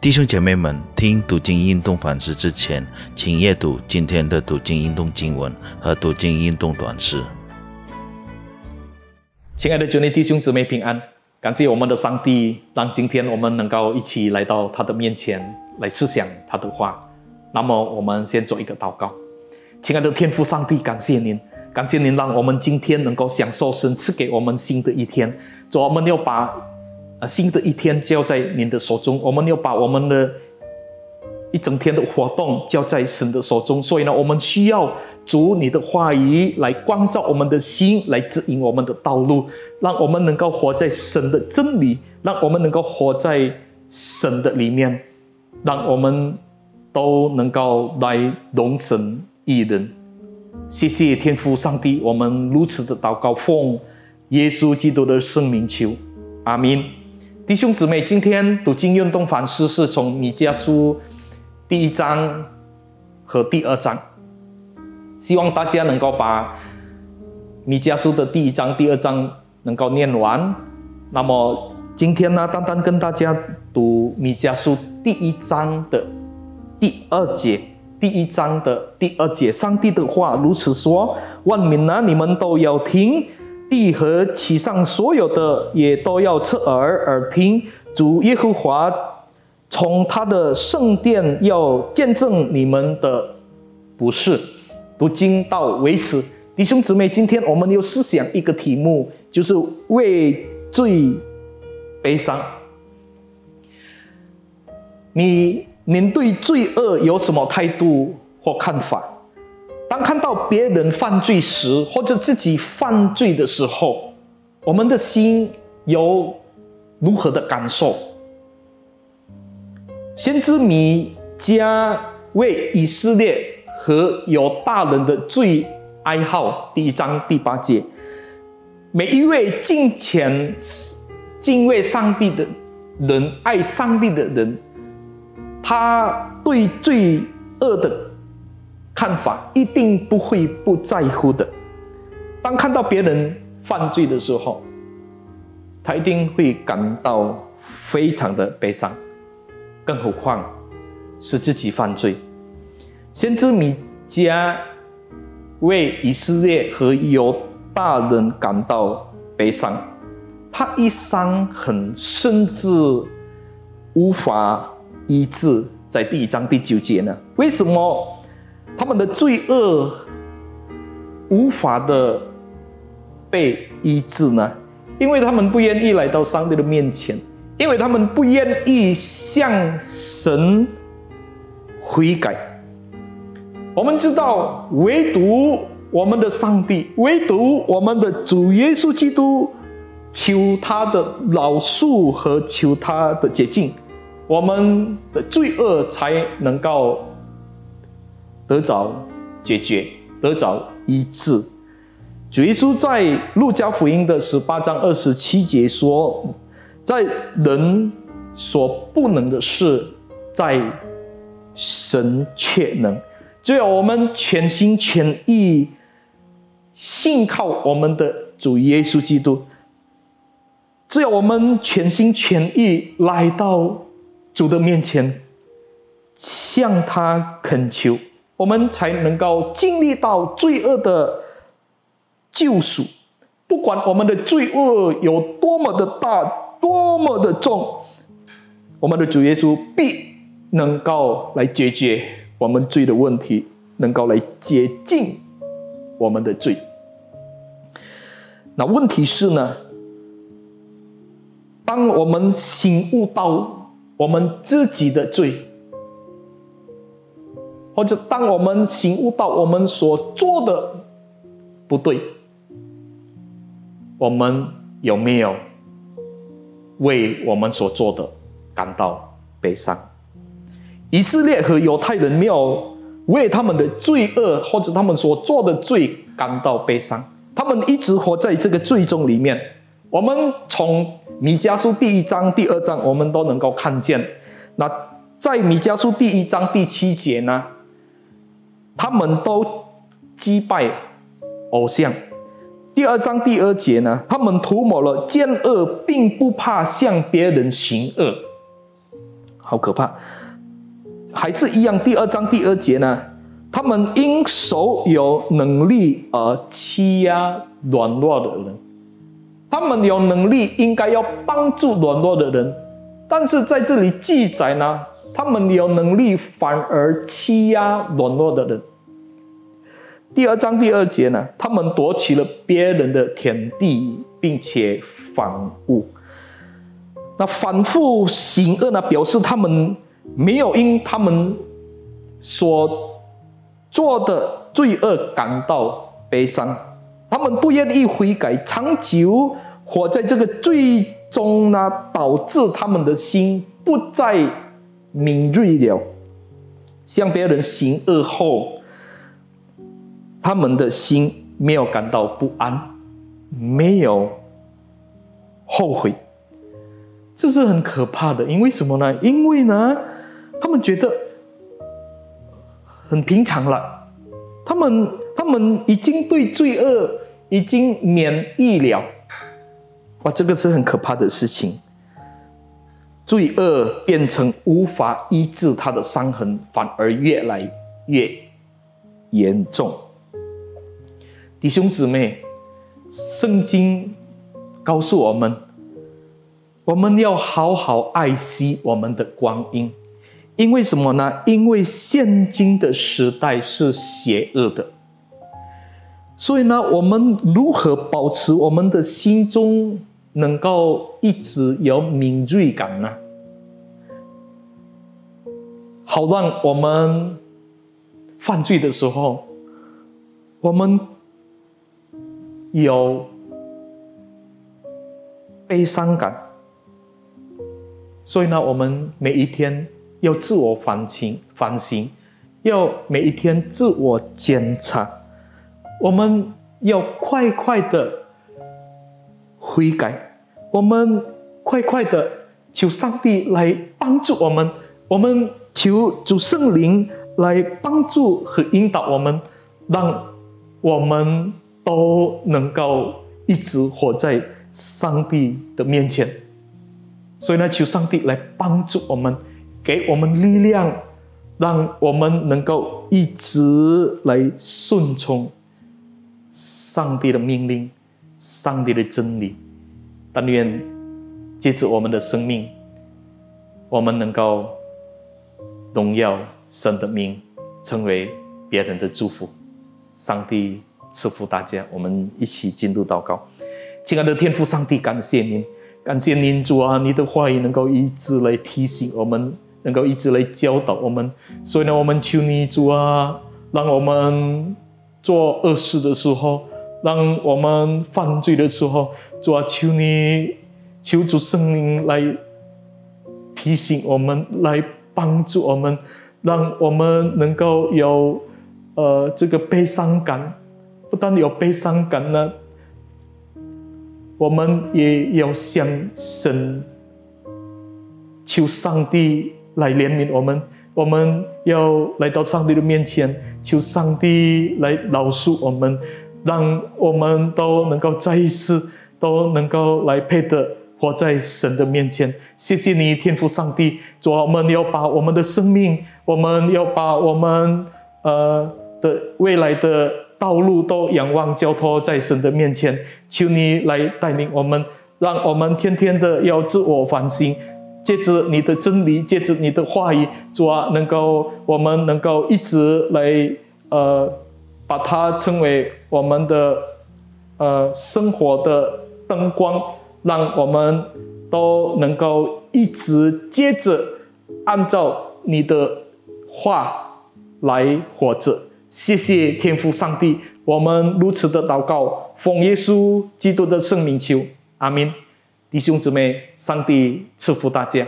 弟兄姐妹们，听读经运动反思之前，请阅读今天的读经运动经文和读经运动短诗。亲爱的主内弟兄姊妹平安，感谢我们的上帝，让今天我们能够一起来到他的面前来思想他的话。那么，我们先做一个祷告。亲爱的天父上帝，感谢您，感谢您让我们今天能够享受神赐给我们新的一天。主，我们要把啊新的一天交在您的手中，我们要把我们的一整天的活动交在神的手中。所以呢，我们需要主你的话语来光照我们的心，来指引我们的道路，让我们能够活在神的真理，让我们能够活在神的里面，让我们都能够来容神。一人，谢谢天父上帝，我们如此的祷告，奉耶稣基督的圣名求，阿明。弟兄姊妹，今天读经运动反思是从米迦书第一章和第二章，希望大家能够把米迦书的第一章、第二章能够念完。那么今天呢，单单跟大家读米迦书第一章的第二节。第一章的第二节，上帝的话如此说：万民啊，你们都要听；地和其上所有的也都要侧耳耳听。主耶和华从他的圣殿要见证你们的不是。读经到为此，弟兄姊妹，今天我们又思想一个题目，就是为罪悲伤。你。您对罪恶有什么态度或看法？当看到别人犯罪时，或者自己犯罪的时候，我们的心有如何的感受？先知米迦为以色列和有大人的罪哀号，第一章第八节，每一位敬虔、敬畏上帝的人，爱上帝的人。他对罪恶的看法一定不会不在乎的。当看到别人犯罪的时候，他一定会感到非常的悲伤，更何况是自己犯罪。先知米迦为以色列和犹大人感到悲伤，他一伤很深至无法。医治在第一章第九节呢？为什么他们的罪恶无法的被医治呢？因为他们不愿意来到上帝的面前，因为他们不愿意向神悔改。我们知道，唯独我们的上帝，唯独我们的主耶稣基督，求他的饶恕和求他的洁净。我们的罪恶才能够得着解决，得着医治。主耶稣在路加福音的十八章二十七节说：“在人所不能的事，在神却能。只有我们全心全意信靠我们的主耶稣基督，只有我们全心全意来到。”主的面前，向他恳求，我们才能够经历到罪恶的救赎。不管我们的罪恶有多么的大，多么的重，我们的主耶稣必能够来解决我们罪的问题，能够来洁净我们的罪。那问题是呢？当我们醒悟到。我们自己的罪，或者当我们醒悟到我们所做的不对，我们有没有为我们所做的感到悲伤？以色列和犹太人没有为他们的罪恶或者他们所做的罪感到悲伤，他们一直活在这个罪中里面。我们从米迦书第一章、第二章，我们都能够看见。那在米迦书第一章第七节呢，他们都击败偶像。第二章第二节呢，他们涂抹了奸恶，并不怕向别人行恶。好可怕。还是一样，第二章第二节呢？他们因手有能力而欺压软弱的人，他们有能力应该要帮助软弱的人，但是在这里记载呢，他们有能力反而欺压软弱的人。第二章第二节呢，他们夺取了别人的田地，并且反误。那反复行恶呢，表示他们没有因他们所做的罪恶感到悲伤，他们不愿意悔改，长久活在这个罪中呢，导致他们的心不再敏锐了。向别人行恶后，他们的心没有感到不安，没有后悔，这是很可怕的。因为什么呢？因为呢，他们觉得。很平常了，他们他们已经对罪恶已经免疫了，哇，这个是很可怕的事情。罪恶变成无法医治他的伤痕，反而越来越严重。弟兄姊妹，圣经告诉我们，我们要好好爱惜我们的光阴。因为什么呢？因为现今的时代是邪恶的，所以呢，我们如何保持我们的心中能够一直有敏锐感呢？好让我们犯罪的时候，我们有悲伤感。所以呢，我们每一天。要自我反省，反省，要每一天自我检查。我们要快快的悔改，我们快快的求上帝来帮助我们，我们求主圣灵来帮助和引导我们，让我们都能够一直活在上帝的面前。所以呢，求上帝来帮助我们。给我们力量，让我们能够一直来顺从上帝的命令、上帝的真理。但愿借着我们的生命，我们能够荣耀神的名，成为别人的祝福。上帝赐福大家，我们一起进入祷告。亲爱的天父上帝，感谢您，感谢您主啊，你的话语能够一直来提醒我们。能够一直来教导我们，所以呢，我们求你主啊，让我们做恶事的时候，让我们犯罪的时候，主啊，求你求主圣灵来提醒我们，来帮助我们，让我们能够有呃这个悲伤感，不但有悲伤感呢，我们也要向神求上帝。来怜悯我们，我们要来到上帝的面前，求上帝来饶恕我们，让我们都能够再一次都能够来配得活在神的面前。谢谢你，天父上帝，主啊，我们要把我们的生命，我们要把我们呃的未来的道路都仰望交托在神的面前，求你来带领我们，让我们天天的要自我反省。借着你的真理，借着你的话语，主啊，能够我们能够一直来呃，把它称为我们的呃生活的灯光，让我们都能够一直接着按照你的话来活着。谢谢天父上帝，我们如此的祷告，奉耶稣基督的圣名求，阿门。弟兄姊妹，上帝赐福大家。